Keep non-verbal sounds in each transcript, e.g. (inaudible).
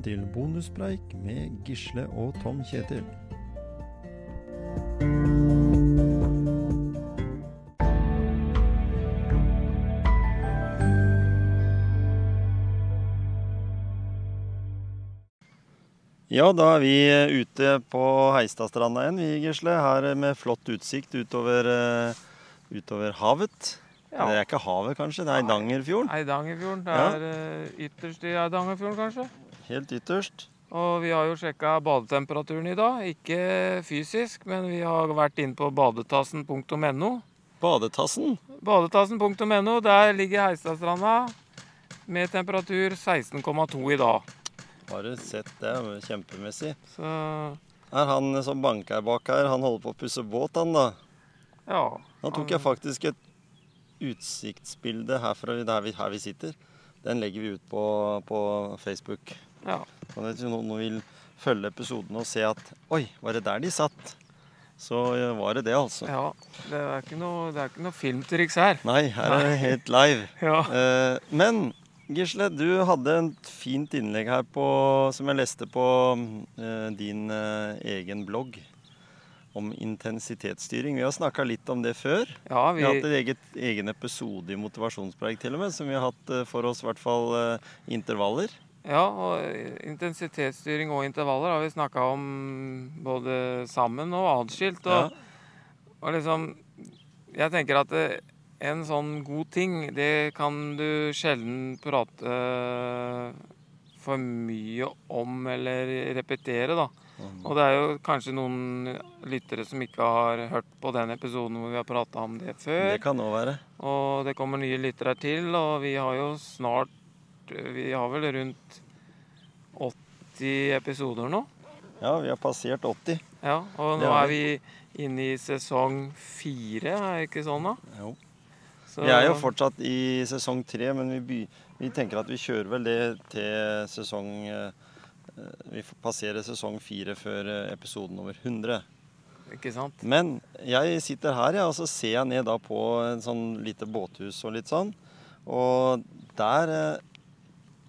velkommen til bonuspreik med Gisle og Tom Kjetil. Ja, da er vi ute på Heistadstranda igjen, vi Gisle. Her med flott utsikt utover, eh, utover havet. Ja. Det er ikke havet, kanskje, det er Eidangerfjorden. Eidangerfjorden. Det er ja. ytterst i Eidangerfjorden, kanskje. Helt ytterst. Og vi har jo sjekka badetemperaturen i dag. Ikke fysisk, men vi har vært inne på badetassen.no. Badetassen. Badetassen.no, der ligger Heistadstranda med temperatur 16,2 i dag. Bare sett det, kjempemessig. Så Er han som banker bak her, han holder på å pusse båt, han da. ja. Da tok jeg faktisk et utsiktsbilde herfra der vi, her vi sitter. Den legger vi ut på, på Facebook. Ja. Og hvis noen vil følge episoden og se at Oi, var det der de satt? Så var det det, altså. ja. Det er ikke noe, er ikke noe filmtriks her. Nei, her er det helt live. (laughs) Ja. Eh, men Gisle, du hadde et fint innlegg her på, som jeg leste på eh, din eh, egen blogg om intensitetsstyring. Vi har snakka litt om det før. ja, Vi har hatt vi, en eget, egen episode i Motivasjonspreik til og med, som vi har hatt eh, for oss i hvert fall eh, intervaller. Ja, og intensitetsstyring og intervaller har vi snakka om både sammen og atskilt. Og, Og liksom Jeg tenker at en sånn god ting, det kan du sjelden prate eh, for mye om eller repetere, da. Og det er jo kanskje noen lyttere som ikke har hørt på den episoden hvor vi har prata om det før. Det kan også være. Og det kommer nye lyttere til, og vi har jo snart Vi har vel rundt 80 episoder nå. Ja, vi har passert 80. Ja, og nå er vi inne i sesong fire, er det ikke sånn da? Jo. Så, Vi er jo fortsatt i sesong tre, men vi, vi tenker at vi kjører vel det til sesong eh, eh, Vi passerer sesong fire før eh, episoden over 100. Ikke sant? Men jeg sitter her, ja, og så ser jeg ned da på en sånn lite båthus og litt sånn. Og der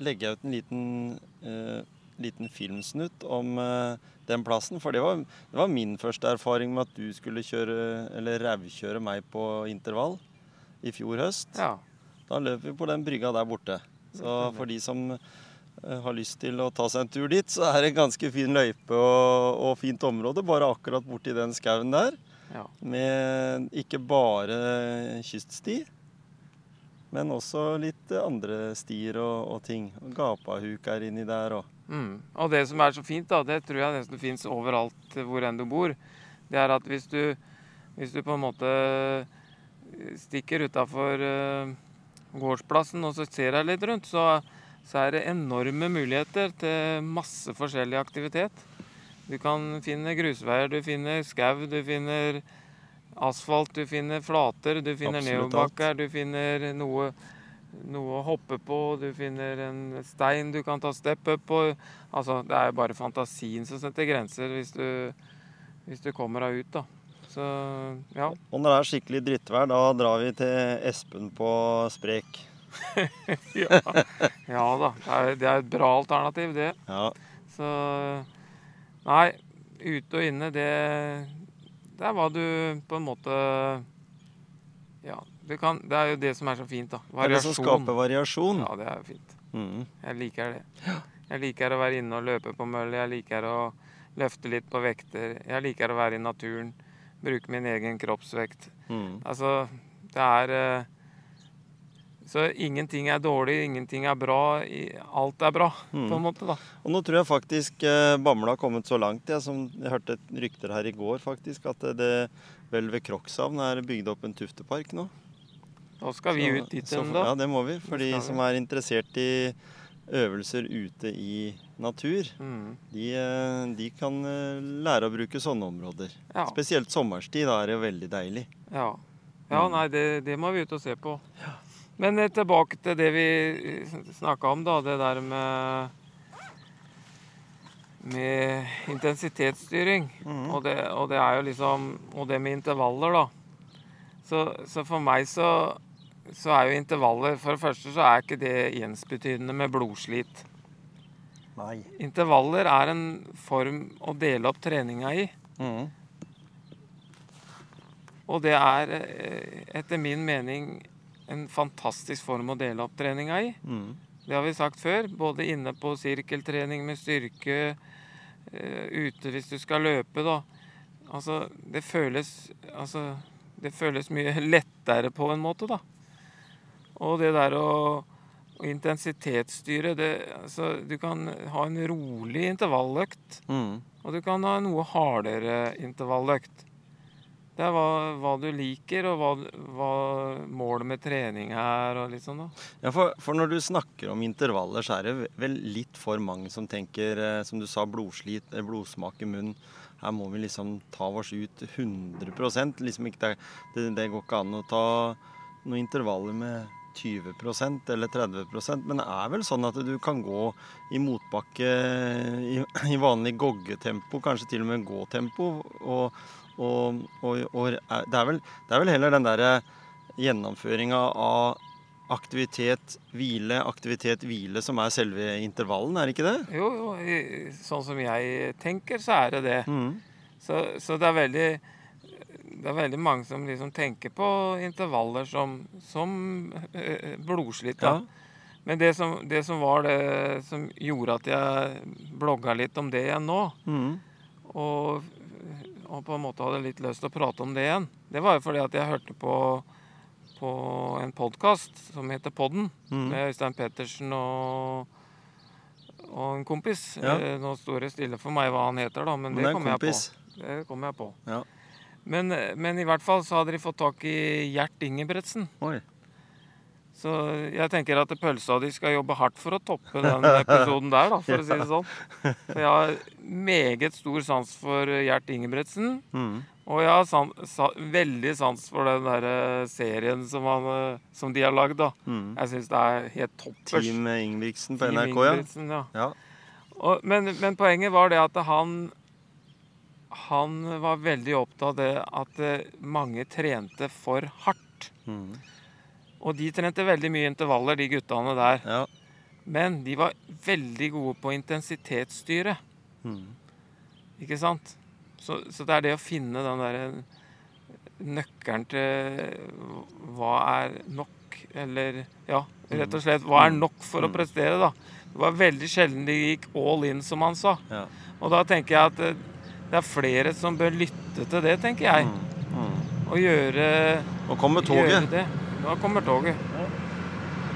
jeg ut en liten, eh, liten filmsnutt om eh, den plassen. For det var, det var min første erfaring med at du skulle kjøre, eller rævkjøre meg på intervall i fjor høst. Ja. Da løp vi på den brygga der borte. Så for de som eh, har lyst til å ta seg en tur dit, så er det en ganske fin løype og, og fint område bare akkurat borti den skauen der. ja. Med ikke bare kyststi, men også litt andre stier og, og ting. Gapahuk er inni der òg. Mm. Og det som er så fint, da, det tror jeg nesten fins overalt hvor enn du bor, det er at hvis du, hvis du på en måte stikker utafor gårdsplassen og så ser deg litt rundt, så, så er det enorme muligheter til masse forskjellig aktivitet. Du kan finne grusveier, du finner skau, du finner asfalt, du finner flater, du finner nedoverbakker, du finner noe, noe å hoppe på, du finner en stein du kan ta step up på. Altså, det er jo bare fantasien som setter grenser hvis du, hvis du kommer deg ut, da. Så ja. Og når det er skikkelig drittvær, da drar vi til Espen på Sprek. (laughs) ja. Ja da. Det er, det er et bra alternativ, det. Ja. Så Nei, ute og inne, det Der hva du på en måte Ja. Du kan, det er jo det som er så fint, da. Det er det som skaper variasjon. Ja, det er jo fint. Mm. Jeg liker det. Jeg liker å være inne og løpe på møll. Jeg liker å løfte litt på vekter. Jeg liker å være i naturen. Bruke min egen kroppsvekt. Mm. Altså, det er eh, Så ingenting er dårlig, ingenting er bra. Alt er bra, Mm. på en måte, da. Og nå tror jeg faktisk eh, Bamble har kommet så langt. Jeg, som, jeg hørte rykter her i går faktisk, at det, det vel ved Krokshavn er bygd opp en tuftepark nå. Da skal vi Så- ut dit igjen, en da. Ja, det må vi. For de som er interessert i øvelser ute i natur, Mm. de, eh, de kan eh, lære å bruke sånne områder. Ja. Spesielt sommerstid. Da er det jo veldig deilig. Ja, ja Mm. nei, det, det må vi ut og se på. Men eh, tilbake til det vi snakka om, da. Det der med med intensitetsstyring. Mhm. Og, det, og det er jo liksom Og det med intervaller, da. Så, så for meg så, så er jo intervaller For det første så er ikke det ensbetydende med blodslit. Nei. Intervaller er en form å dele opp treninga i. Mm. Og det er eh, etter min mening en fantastisk form å dele opp treninga i. Mm. Det har vi sagt før. Både inne på sirkeltrening med styrke, eh, ute hvis du skal løpe, da. Altså, det føles Altså, det føles mye (laughs) lettere på en måte, da. Og det der å, å intensitetsstyre det, altså, Du kan ha en rolig intervalløkt, Mm. og du kan ha noe hardere intervalløkt. Det er hva, hva du liker, og hva, hva målet med trening er, og litt sånn, da. Ja, for, for når du snakker om intervaller, så er det vel litt for mange som tenker, eh, som du sa, blodslit, eh, blodsmak i munnen. Her må vi liksom ta oss ut 100 liksom ikke det, det, går ikke an å ta noen intervaller med 20% eller 30% Men det er vel sånn at du kan gå i motbakke i, i vanlig goggetempo, kanskje til og med gåtempo. Og, og, og, og det, er vel, det er vel heller den derre gjennomføringa av aktivitet, hvile, aktivitet, hvile som er selve intervallen, er det ikke det? Jo, jo, sånn som jeg tenker, så er det det. Mm. Så, så det er veldig det er veldig mange som liksom tenker på intervaller som, som eh, blodslitt. Ja. Men det som, det som var det som gjorde at jeg blogga litt om det igjen nå, Mm. og, og på en måte hadde litt lyst til å prate om det igjen, det var jo fordi at jeg hørte på, på en podkast som heter Podden, Mm. med Øystein Pettersen og, og en kompis. Ja. Eh, Nå står det stille for meg hva han heter, da, men Men det er kommer jeg på. Det kom jeg på. Ja. Men, men i hvert fall så hadde de fått tak i Gjert Ingebretsen. Oi. Så jeg tenker at pølsa di skal jobbe hardt for å toppe den episoden der, da, for å si det sånn. Så jeg har meget stor sans for Gjert Ingebretsen. Mm. Og jeg har san, sa, veldig sans for den der eh, serien som, han, eh, som de har lagd, da. Mm. Jeg syns det er helt toppers. Team Ingebrigtsen på NRK, ja. Ingebrigtsen, ja. ja. Og, men, men poenget var det at han Han var veldig opptatt av det at eh, mange trente for hardt. Mm. Og de trente veldig mye intervaller, de guttene der. ja. Men de var veldig gode på intensitetsstyre. Mm. Ikke sant? Så, så det er det å finne den derre nøkkelen til hva er nok, eller ja, rett og slett hva er nok for å prestere, da. Det var veldig sjelden de gikk all in, som han sa. ja. Og da tenker jeg at eh, det er flere som bør lytte til det, tenker jeg. Mm. Mm. Og gjøre, Og kommer med toget. Nå kommer toget.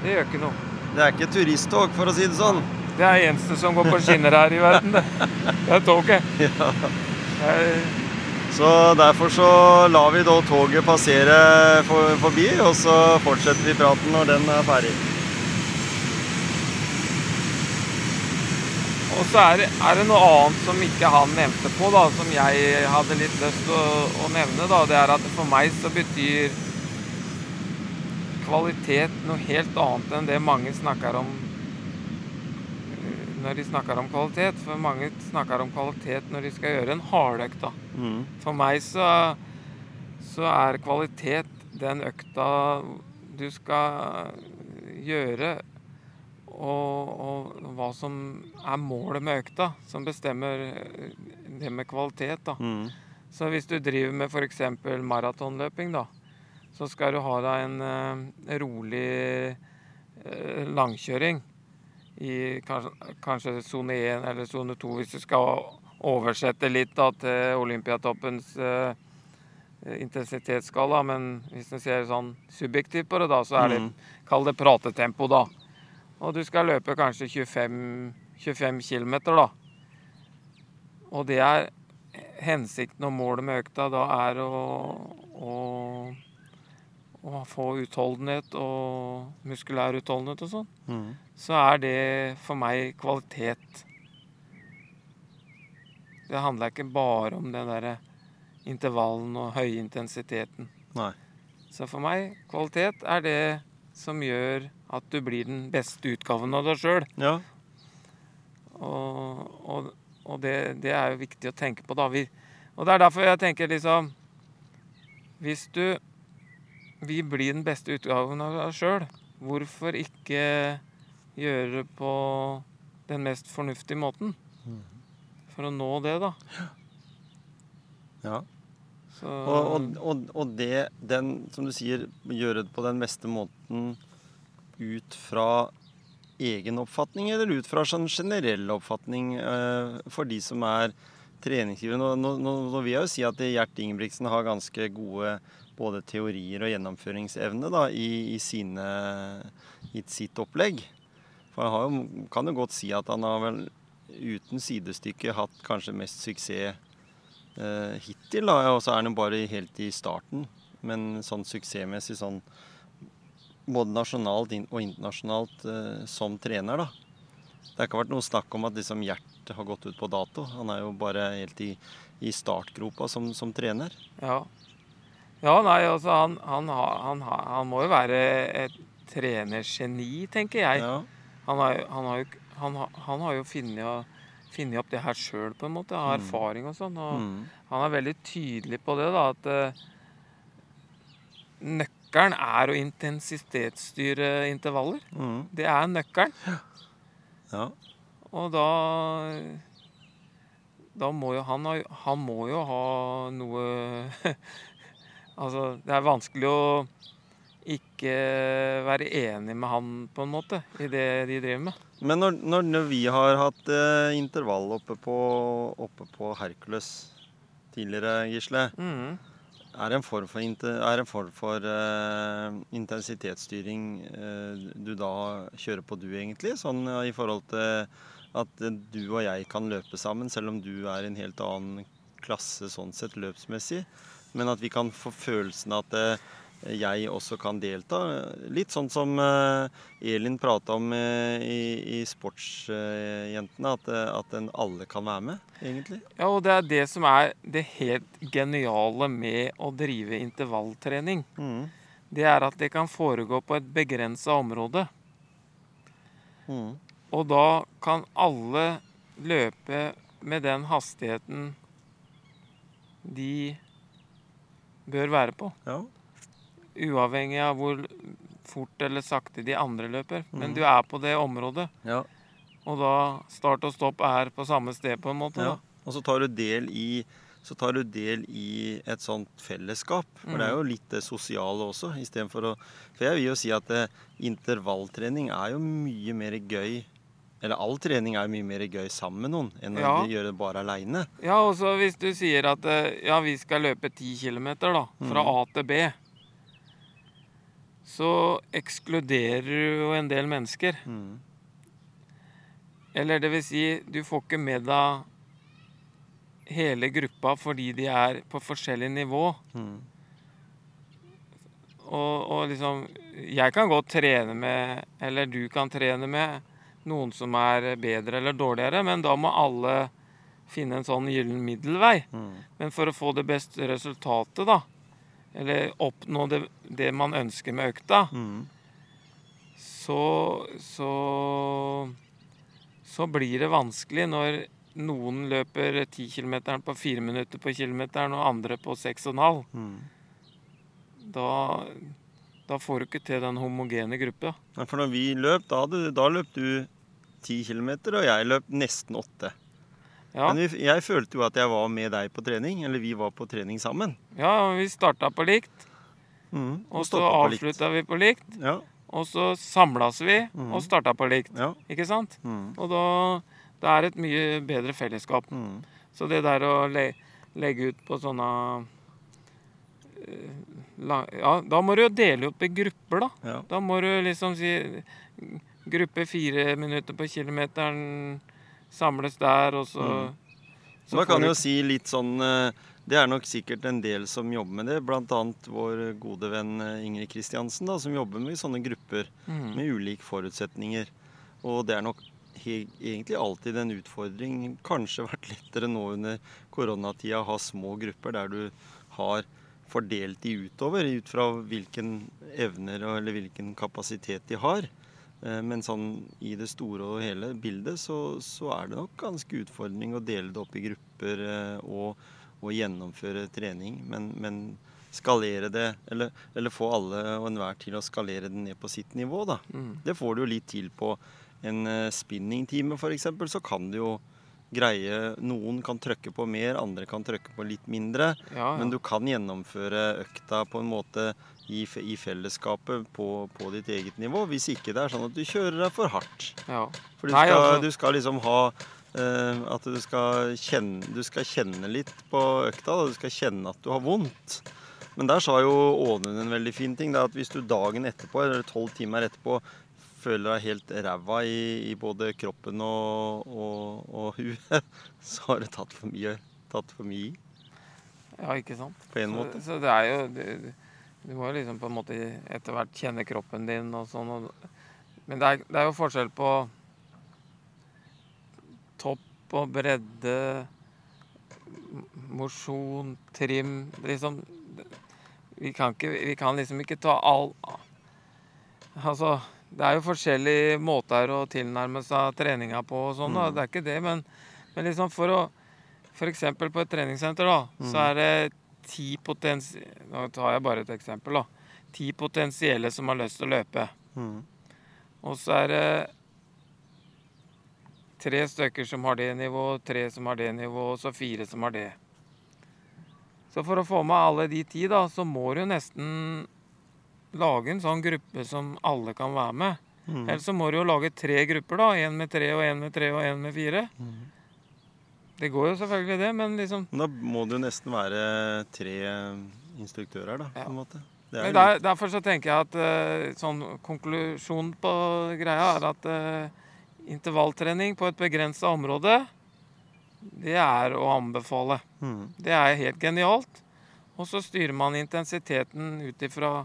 Det gjør ikke noe. Det er ikke turisttog, for å si det sånn. Det er det eneste som går på skinner her i verden, det. Det er toget. (laughs) Ja. Så derfor så lar vi da toget passere forbi, og så fortsetter vi praten når den er ferdig. og så er det, er det noe annet som ikke han nevnte på, da, som jeg hadde litt lyst til å, å nevne. da, Det er at for meg så betyr kvalitet noe helt annet enn det mange snakker om eh, når de snakker om kvalitet. For mange snakker om kvalitet når de skal gjøre en hardøkt. Mm. For meg så, så er kvalitet den økta du skal gjøre, og, og hva som er målet med økta, som bestemmer eh, det med kvalitet. da. Mm. Så hvis du driver med f.eks. maratonløping, da, så skal du ha deg en eh, rolig eh, langkjøring i kanskje, kanskje sone 1 eller sone 2, hvis du skal oversette litt da, til Olympiatoppens uh, intensitetsskala. Men hvis du ser sånn subjektivt på det, da, så er det Mm. Kall det pratetempo, da. Og du skal løpe kanskje 25, 25 km, da. Og det er hensikten og målet med økta da er å, å, å få utholdenhet og muskulær utholdenhet og sånn. Mm. Så er det for meg kvalitet. Det handler ikke bare om den derre intervallen og høyintensiteten. Nei. Så for meg, kvalitet er det som gjør at du blir den beste utgaven av deg sjøl. Ja. Og, og, og det, det er jo viktig å tenke på, da. Vi, og det er derfor jeg tenker liksom Hvis du vil blir den beste utgaven av oss sjøl, hvorfor ikke gjøre det på den mest fornuftige måten for å nå det, da. Ja. Så, Og, og, og, det, den, som du sier, gjøre det på den beste måten ut fra egen oppfatning, eller ut fra sånn generell oppfatning eh, for de som er treningsgivere. Nå, nå, nå, vil jeg jo si at Gjert Ingebrigtsen har ganske gode både teorier og gjennomføringsevne da, i, i, sine, i sitt opplegg. For han jo, kan jo godt si at han har vel uten sidestykke hatt kanskje mest suksess eh, hittil. Og så er han jo bare helt i starten. Men sånn suksessmessig sånn både nasjonalt og internasjonalt eh, som trener, da. Det har ikke vært noe snakk om at liksom Gjert har gått ut på dato. Han er jo bare helt i, i startgropa som, som trener. Ja. ja, nei, altså han, han, han, han må jo være et trenergeni, tenker jeg. Ja. Han har, har jo, han, har- han har jo funnet, funnet opp det her sjøl, på en måte. Har Mm. erfaring og sånn. Og Mm. han er veldig tydelig på det, da, at uh, nøkkelen er å intensitetsstyre intervaller. Mm. Det er nøkkelen. ja. Og da Da må jo han ha, han må jo ha noe (laughs) Altså, det er vanskelig å ikke være enig med han, på en måte, i det de driver med. Men når, når, vi har hatt eh, intervall oppe på, oppe på Hercules tidligere, Gisle, mm. er det en form for, en form for eh, intensitetsstyring eh, du da kjører på du, egentlig? Sånn eh, i forhold til at eh, du og jeg kan løpe sammen, selv om du er i en helt annen klasse sånn sett løpsmessig. Men at vi kan få følelsen av at eh, jeg også kan delta. Litt sånn som eh, Elin prata om i, i Sportsjentene, at, at en alle kan være med, egentlig. Ja, og det er det som er det helt geniale med å drive intervalltrening. Mm. Det er at det kan foregå på et begrensa område. Mm. Og da kan alle løpe med den hastigheten de bør være på. Ja. Uavhengig av hvor fort eller sakte de andre løper. Men Mhm. du er på det området, ja. og da start og stopp er på samme sted, på en måte. Ja. Og så tar du del i så tar du del i et sånt fellesskap. For det er jo litt det sosiale også. For, å, for jeg vil jo si at eh, intervalltrening er jo mye mer gøy Eller all trening er jo mye mer gøy sammen med noen enn Ja. å gjøre det bare aleine. Ja, og så hvis du sier at eh, ja, vi skal løpe 10 km da, fra mm. A til B, så ekskluderer du jo en del mennesker. Mm. Eller det vil si, du får ikke med deg hele gruppa fordi de er på forskjellig nivå. Mm. Og, og liksom Jeg kan godt trene med, eller du kan trene med, noen som er bedre eller dårligere, men da må alle finne en sånn gyllen middelvei. Mm. Men for å få det beste resultatet, da, eller oppnå det, det man ønsker med økta, Mm. så, så Så blir det vanskelig når noen løper 10 km på 4 minutter på kilometeren, og andre på 6,5. Mm. Da, da får du ikke til den homogene gruppa. Ja, For når vi løp, da, hadde, da løp du 10 km, og jeg løp nesten åtte. Ja, Men jeg følte jo at jeg var med deg på trening, eller vi var på trening sammen. ja vi starta på likt, Mm. og så avslutta vi på likt. Ja. Og så samlas vi mm. og starta på likt. ja. Ikke sant? Mm. Og da det er et mye bedre fellesskap. Mm. Så det der å le legge ut på sånne eh, Ja, da må du jo dele opp i grupper, da. Ja. Da må du liksom si Gruppe fire minutter på kilometeren samles der, og så, Mm. så Da kan jo si litt sånn eh, Det er nok sikkert en del som jobber med det. Annet vår gode venn eh, Ingrid Kristiansen, da, som jobber med sånne grupper mm. med ulike forutsetninger. Og det er nok egentlig alltid en utfordring. Kanskje vært lettere nå under koronatida å ha små grupper der du har fordelt de utover ut fra hvilken evner eller hvilken kapasitet de har. Eh, Men sånn i det store og hele bildet så, så er det nok ganske utfordring å dele det opp i grupper eh, og, og gjennomføre trening. Men, men skalere det, eller, eller få alle og enhver til å skalere det ned på sitt nivå, da. Mm. Det får du jo litt til på en eh, spinningtime f.eks., så kan du jo greie Noen kan trykke på mer, andre kan trykke på litt mindre. Ja, ja. Men du kan gjennomføre økta på en måte i, i fellesskapet på, på ditt eget nivå. Hvis ikke det er sånn at du kjører deg for hardt. ja. For du Nei, skal, altså- du skal liksom ha eh, At du skal, kjenne, du skal kjenne litt på økta. Da. Du skal kjenne at du har vondt. Men der sa jo Ånund en veldig fin ting. Det er at hvis du dagen etterpå, eller tolv timer etterpå, føler deg helt ræva i, i både kroppen og, og, og huet, (laughs) så har du tatt for mye, tatt for mye i. ja, ikke sant. På en Så, måte. så det er jo du, du må jo liksom på en måte etter hvert kjenne kroppen din og sånn. Og, men det er, det er jo forskjell på topp og bredde, mosjon, trim Liksom vi kan, ikke, vi kan liksom ikke ta all Altså, det er jo forskjellige måter å tilnærme seg treninga på og sånn, da. Mm. Det er ikke det, men, men liksom for å F.eks. på et treningssenter, da, så er det ti potensi... Nå tar jeg bare et eksempel, da. Ti potensielle som har lyst til å løpe. Mm. Og så er det tre stykker som har det nivået, tre som har det nivået, og så fire som har det. Så for å få med alle de ti, da, så må du nesten lage en sånn gruppe som alle kan være med. Mm. Ellers så må du jo lage tre grupper, da. Én med tre, og én med tre, og én med fire. Mm. Det går jo selvfølgelig det, men liksom da må det jo nesten være tre instruktører, da. Ja. på en måte. Det Men der, Derfor så tenker jeg at eh, sånn konklusjon på greia er at uh, intervalltrening på et begrensa område, det er å anbefale. mm. Det er helt genialt. Og så styrer man intensiteten ut ifra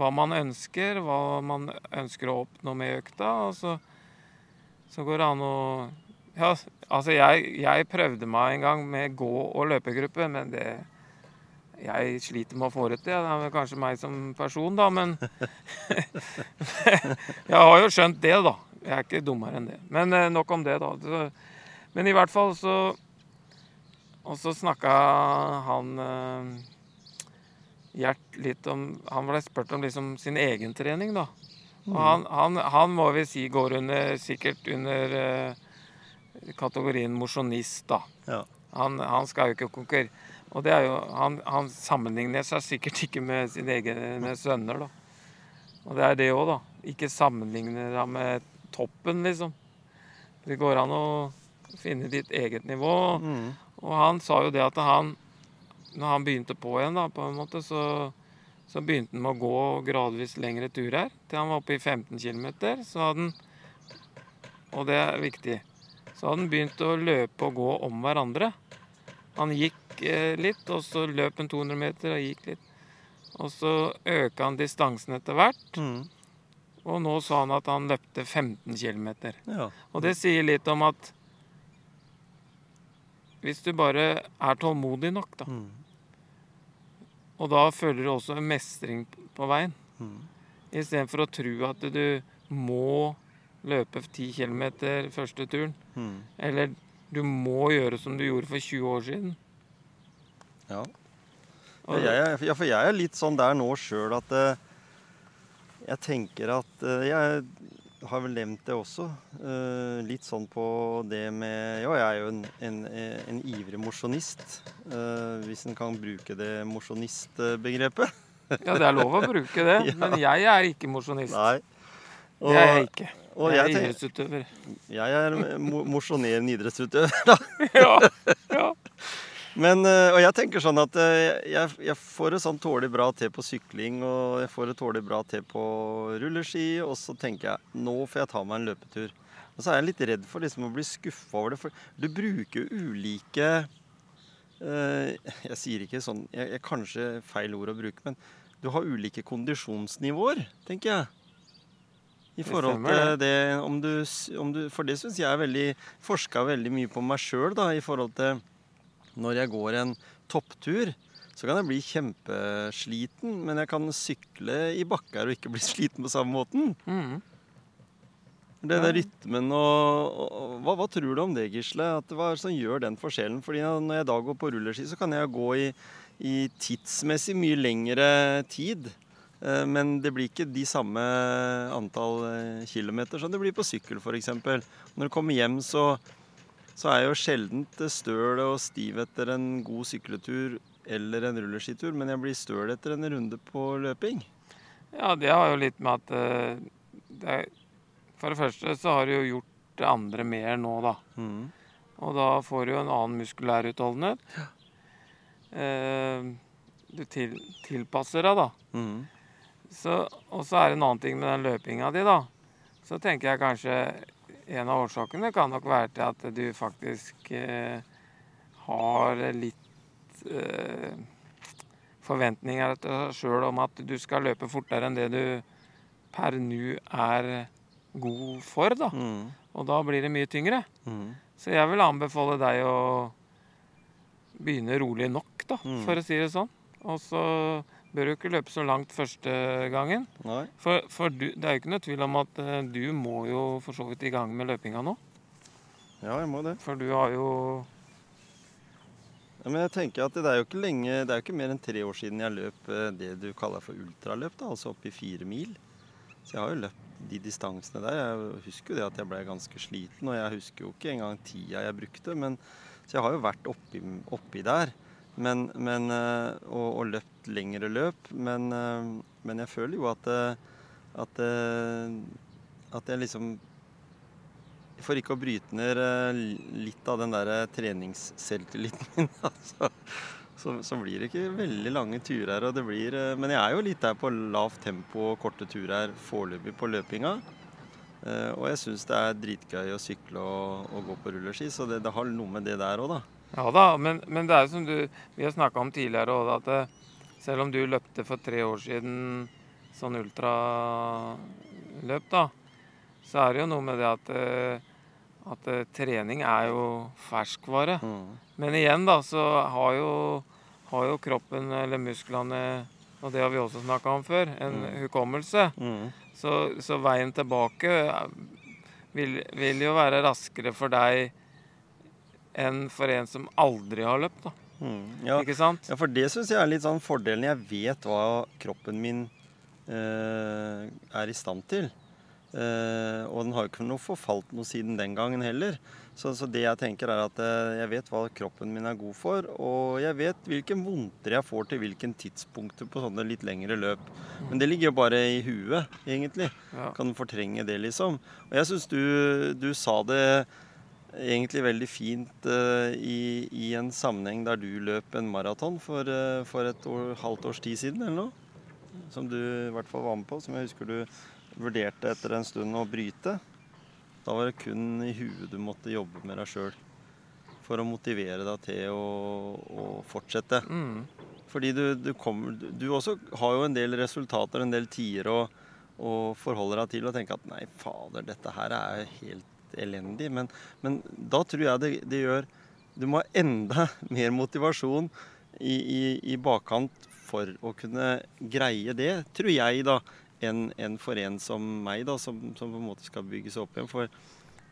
hva man ønsker, hva man ønsker å oppnå med økta. Og så, så går det an å Ja, altså jeg, jeg prøvde meg en gang med gå- og løpegruppe, men det Jeg sliter med å få det til. Det er vel kanskje meg som person, da, men (laughs) Jeg har jo skjønt det, da. Jeg er ikke dummere enn det. Men eh, nok om det, da. Men i hvert fall så Og så snakka han eh, Gjert litt om Han ble spurt om liksom sin egen trening, da. Og han, han, han må vi si går under sikkert under uh, kategorien mosjonist, da. Ja. Han, han skal jo ikke konkurrere. Og det er jo, han, han sammenligner seg sikkert ikke med sine egne sønner, da. Og det er det òg, da. Ikke sammenligner ham med toppen, liksom. Det går an å finne ditt eget nivå. Mm. Og han sa jo det at han Når han begynte på igjen, da, på en måte, så, så begynte han med å gå gradvis lengre turer. Til han var oppe i 15 km. Så hadde han Og det er viktig. Så hadde han begynt å løpe og gå om hverandre. Han gikk eh, litt, og så løp han 200 meter og gikk litt. Og så øka han distansen etter hvert. Mm. Og nå sa han at han løpte 15 km. Ja. Og det sier litt om at hvis du bare er tålmodig nok, da, Mm. og da føler du også en mestring på veien, Mm. istedenfor å tro at du må løpe 10 km første turen, Mm. eller du må gjøre som du gjorde for 20 år siden. Ja. Jeg, ja, for jeg er litt sånn der nå sjøl at eh, jeg tenker at eh, Jeg har vel nevnt det også. Uh, litt sånn på det med Ja, jeg er jo en, en, en ivrig mosjonist. Uh, hvis en kan bruke det mosjonistbegrepet. ja, det er lov å bruke det, (laughs) Ja. men jeg er ikke mosjonist. Nei. Det er jeg ikke. og Jeg jeg, er idrettsutøver. jeg er mo- mosjonerende idrettsutøver, da. (laughs) Ja, ja. Men, eh, og jeg tenker sånn at eh, jeg, jeg får det sånn tålelig bra til på sykling, og jeg får det tålelig bra til på rulleski, og så tenker jeg nå får jeg ta meg en løpetur. Og så er jeg litt redd for liksom å bli skuffa over det, for du bruker jo ulike eh, Jeg sier ikke sånn jeg, jeg, Kanskje feil ord å bruke, men du har ulike kondisjonsnivåer, tenker jeg. I forhold til det om du, om du For det syns jeg er veldig Forska veldig mye på meg sjøl, da, i forhold til når jeg går en topptur, så kan jeg bli kjempesliten, men jeg kan sykle i bakker og ikke bli (laughs) sliten på samme måten. Mm. Det der rytmen og, og, hva, hva tror du om det, Gisle? At hva som gjør den forskjellen? Fordi når jeg da går på rulleski, så kan jeg gå i, i tidsmessig mye lengre tid. Eh, men det blir ikke de samme antall eh, kilometer som det blir på sykkel f.eks. Når du kommer hjem, så, så er jeg jo sjelden støl og stiv etter en god sykletur eller en rulleskitur, men jeg blir støl etter en runde på løping. Ja, det har jo litt med at eh, det er, For det første så har du jo gjort det andre mer nå, da. Mm. Og da får du jo en annen muskulær utholdenhet. Eh, du til, tilpasser deg, da. Mm. Så, og så er det en annen ting med den løpinga di, da. Så tenker jeg kanskje en av årsakene kan nok være til at du faktisk eh, har litt eh, forventninger til deg sjøl om at du skal løpe fortere enn det du per nå er god for, da. Mm. Og da blir det mye tyngre. Mm. Så jeg vil anbefale deg å begynne rolig nok, da, Mm. for å si det sånn. Og så bør jo ikke løpe så langt første gangen. Nei. For, for du, det er jo ikke noe tvil om at eh, du må jo for så vidt i gang med løpinga nå. Ja, jeg må det. For du har jo Ja, men jeg tenker at det er jo ikke lenge, det er jo ikke mer enn tre år siden jeg løp eh, det du kaller for ultraløp, da, altså opp i fire mil. Så jeg har jo løpt de distansene der. Jeg husker jo det at jeg ble ganske sliten, og jeg husker jo ikke engang tida jeg brukte. Men, så jeg har jo vært oppi, oppi der men, men, eh, og, og løpt lengre løp. Men, eh, men jeg føler jo at, eh, at, at jeg liksom For ikke å bryte ned litt av den der treningsselvtilliten min, (laughs) altså, så, så blir det ikke veldig lange turer. Og det blir, men jeg er jo litt der på lavt tempo og korte turer foreløpig på løpinga. Og jeg syns det er dritgøy å sykle og, og gå på rulleski, så det, det har noe med det der òg, da. Ja da, men, men det er jo som du, vi har snakka om tidligere òg, at det, selv om du løpte for tre år siden sånn ultraløp, da, så er det jo noe med det at, eh, at eh, trening er jo ferskvare. Mm. Men igjen, da, så har jo, har jo kroppen eller musklene og det har vi også snakka om før, en Mm. hukommelse. Mm. Så, så veien tilbake eh, vil, vil jo være raskere for deg enn for en som aldri har løpt. da. Mm. Ja. Ikke sant? Ja, for det syns jeg er litt sånn fordelen. Jeg vet hva kroppen min eh, er i stand til. Eh, og den har jo ikke noe forfalt noe siden den gangen heller. Så, så det jeg tenker er at eh, jeg vet hva kroppen min er god for, og jeg vet hvilke vondter jeg får til hvilken tidspunkter på sånne litt lengre løp. Men det ligger jo bare i huet, egentlig. Ja. Kan fortrenge det, liksom. Og jeg syns du, du sa det egentlig veldig fint uh, i, i en sammenheng der du løp en maraton for, uh, for et år, halvt års tid siden, eller noe? Som du i hvert fall var med på, som jeg husker du vurderte etter en stund å bryte. Da var det kun i huet du måtte jobbe med deg sjøl for å motivere deg til å, å fortsette. Mm. Fordi du, du, kommer, du, også har jo en del resultater, en del tider å forholde deg til og tenke at nei, fader, dette her er helt elendig. Men, men da tror jeg det, det gjør Du må ha enda (laughs) mer motivasjon i, i, i bakkant for å kunne greie det, tror jeg, da, enn en for en som meg, da, som, som på en måte skal bygge seg opp igjen. For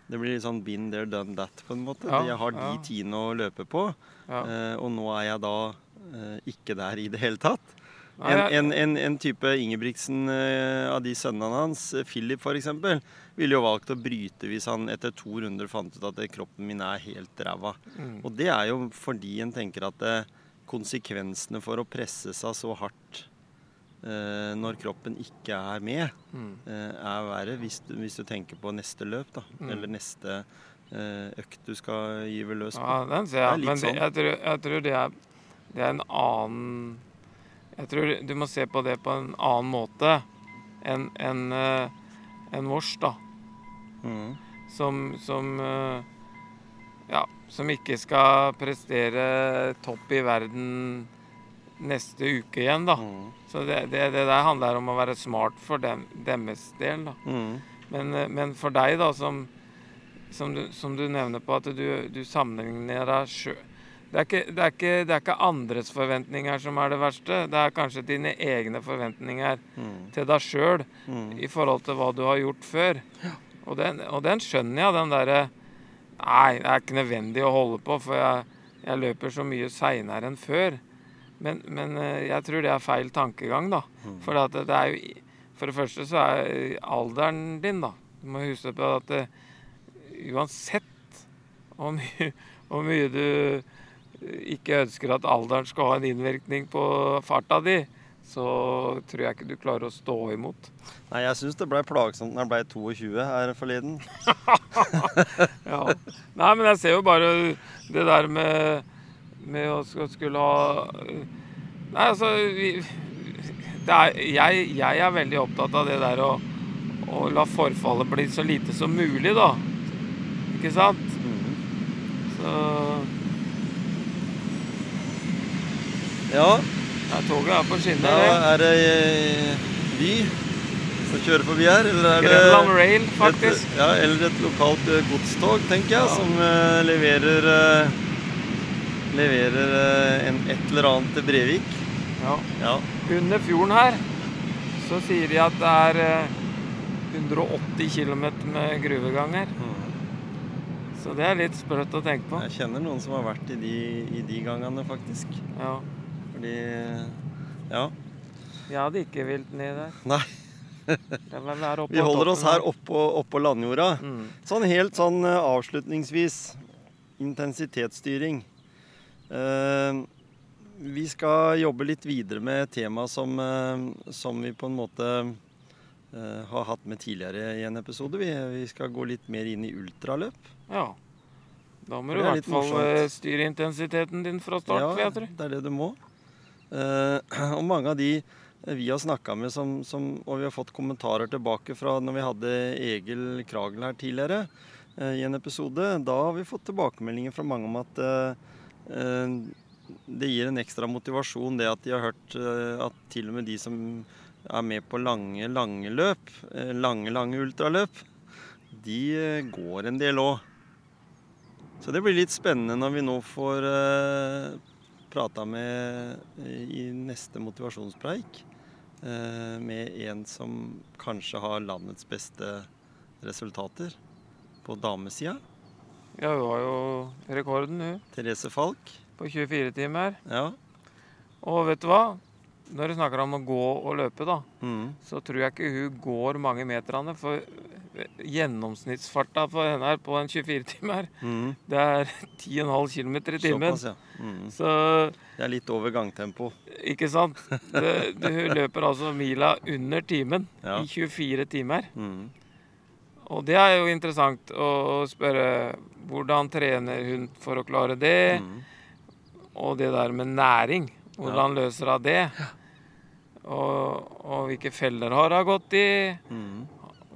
det blir litt sånn been there, done that, på en måte. Ja, jeg har de ja. tidene å løpe på, Ja. eh, og nå er jeg da eh, ikke der i det hele tatt. En, en, en, en type Ingebrigtsen eh, av de sønnene hans, Philip f.eks., ville jo valgt å bryte hvis han etter to runder fant ut at eh, kroppen min er helt ræva. Mm. Og det er jo fordi en tenker at eh, konsekvensene for å presse seg så hardt eh, når kroppen ikke er med, Mm. eh, er verre hvis du, hvis du tenker på neste løp, da. Mm. Eller neste eh, økt du skal gyve løs på. Ja, den ser er jeg. Men det, sånn. jeg, tror, jeg tror det er, det er en annen Jeg tror du må se på det på en annen måte enn en, en enn vårs, da. Mm. Som, som eh, Ja, som ikke skal prestere topp i verden neste uke igjen, da. Mm. Så det, det, det der handler om å være smart for dem, deres del, da. Mm. Men, eh, men for deg, da, som, som, du, som du nevner på, at du, du sammenligner deg sjøl det er, ikke, det, er ikke, er andres forventninger som er det verste. Det er kanskje dine egne forventninger Mm. til deg sjøl Mm. i forhold til hva du har gjort før. Og, den, og den skjønner jeg, den derre Nei, det er ikke nødvendig å holde på, for jeg, jeg løper så mye seinere enn før. Men, men eh, jeg tror det er feil tankegang, da. Mm. For det er jo For det første så er alderen din, da. Du må huske på at det, uansett hvor mye, hvor mye du ikke ønsker at alderen skal ha en innvirkning på farta di, så tror jeg ikke du klarer å stå imot. Nei, jeg syns det blei plagsomt når jeg blei 22 her forleden. (laughs) Ja. Nei, men jeg ser jo bare det der med, med å skulle ha Nei, altså vi, det er, jeg, jeg er veldig opptatt av det der å, å la forfallet bli så lite som mulig, da. Ikke sant? Så Ja, ja, toget er på skinner, Ja, er det eh, Vy som kjører forbi her, eller er det Grenland Rail, faktisk. Et, ja, eller et lokalt eh, godstog, tenker jeg, Ja. som uh, leverer uh, Leverer uh, en, et eller annet til Brevik. Ja. Ja. Under fjorden her så sier de at det er eh, 180 km med gruveganger. Mm. Så det er litt sprøtt å tenke på. Jeg kjenner noen som har vært i de, i de gangene, faktisk. Ja. Fordi Ja. Jeg hadde ikke vilt ned der. Nei, vi (laughs) holder oss her oppå, oppå landjorda. Mm. Sånn helt sånn eh, avslutningsvis intensitetsstyring. Eh, vi skal jobbe litt videre med et tema som, eh, som vi på en måte eh, har hatt med tidligere i en episode. Vi, vi skal gå litt mer inn i ultraløp. Ja. Da må du i er hvert fall eh, styre intensiteten din fra start, ja, det er det du må. Eh, (clears throat) og mange av de vi har snakka med, som, som, og vi har fått kommentarer tilbake fra når vi hadde Egil Kragel her tidligere eh, i en episode, da har vi fått tilbakemeldinger fra mange om at eh, det gir en ekstra motivasjon det at de har hørt at til og med de som er med på lange, lange løp, lange, lange ultraløp, de går en del òg. Så det blir litt spennende når vi nå får prata med eh, i neste motivasjonspreik eh, med en som kanskje har landets beste resultater på damesida. Ja, hun har jo rekorden, hun. Therese Falk. På 24 timer. Ja. Og vet du hva? Når du snakker om å gå og løpe, da, Mm. så tror jeg ikke hun går mange meterne. For gjennomsnittsfarta på henne her på en 24-timer, Mm. det er 10,5 km i timen. Såpass, ja. Mm. Så Det er litt over gangtempo. ikke sant? Det, det, hun løper altså mila under timen Ja. i 24 timer. Mm. Og det er jo interessant å spørre hvordan trener hun for å klare det? Mm. Og det der med næring. Hvordan løser hun det? Og, og hvilke feller har hun gått i? Mm.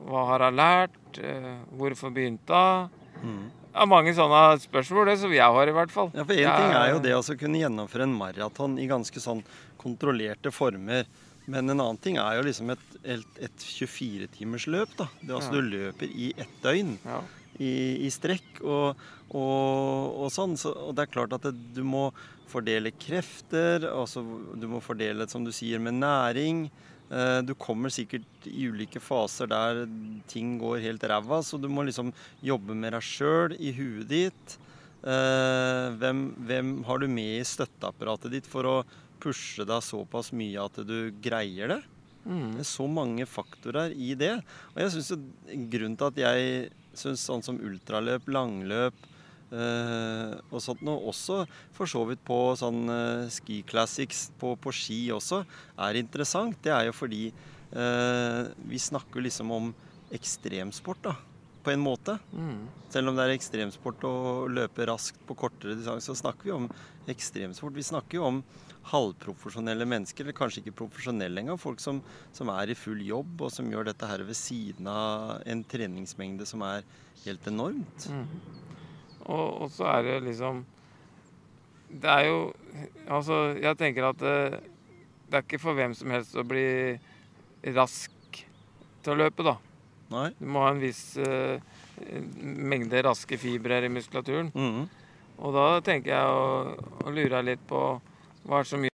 Hva har hun lært? Eh, Hvorfor begynte hun? Mm. Er mange sånne spørsmål, det som jeg har i hvert fall. Ja, for én ting er jo det å altså kunne gjennomføre en maraton i ganske sånn kontrollerte former. Men en annen ting er jo liksom et, et, et 24-timersløp. da. Det, er altså Ja. Du løper i ett døgn Ja. i, i strekk og, og, og sånn. Så, og det er klart at det, du må fordele krefter, altså du må fordele, som du sier, med næring. Eh, Du kommer sikkert i ulike faser der ting går helt ræva, så du må liksom jobbe med deg sjøl i huet ditt. Eh, hvem, hvem har du med i støtteapparatet ditt for å pushe deg såpass mye at du greier det? Mm. Det er så mange faktorer i det. Og jeg synes jo grunnen til at jeg syns sånn som ultraløp, langløp og sånt noe, også for så vidt på sånn eh, ski classics på, på ski også, er interessant, det er jo fordi eh, vi snakker liksom om ekstremsport, da. På en måte. Mm. Selv om det er ekstremsport å løpe raskt på kortere distanse, så snakker vi om ekstremsport. Vi snakker jo om halvprofesjonelle mennesker, eller kanskje ikke profesjonelle engang. Folk som, som er i full jobb, og som gjør dette her ved siden av en treningsmengde som er helt enormt. Mm. Og, og så er det liksom Det er jo Altså, jeg tenker at det, det er ikke for hvem som helst å bli rask til å løpe, da. Nei? Du må ha en viss uh, mengde raske fibrer i muskulaturen. Mhm. Og da tenker jeg og, og lurer litt på hva er det som gjør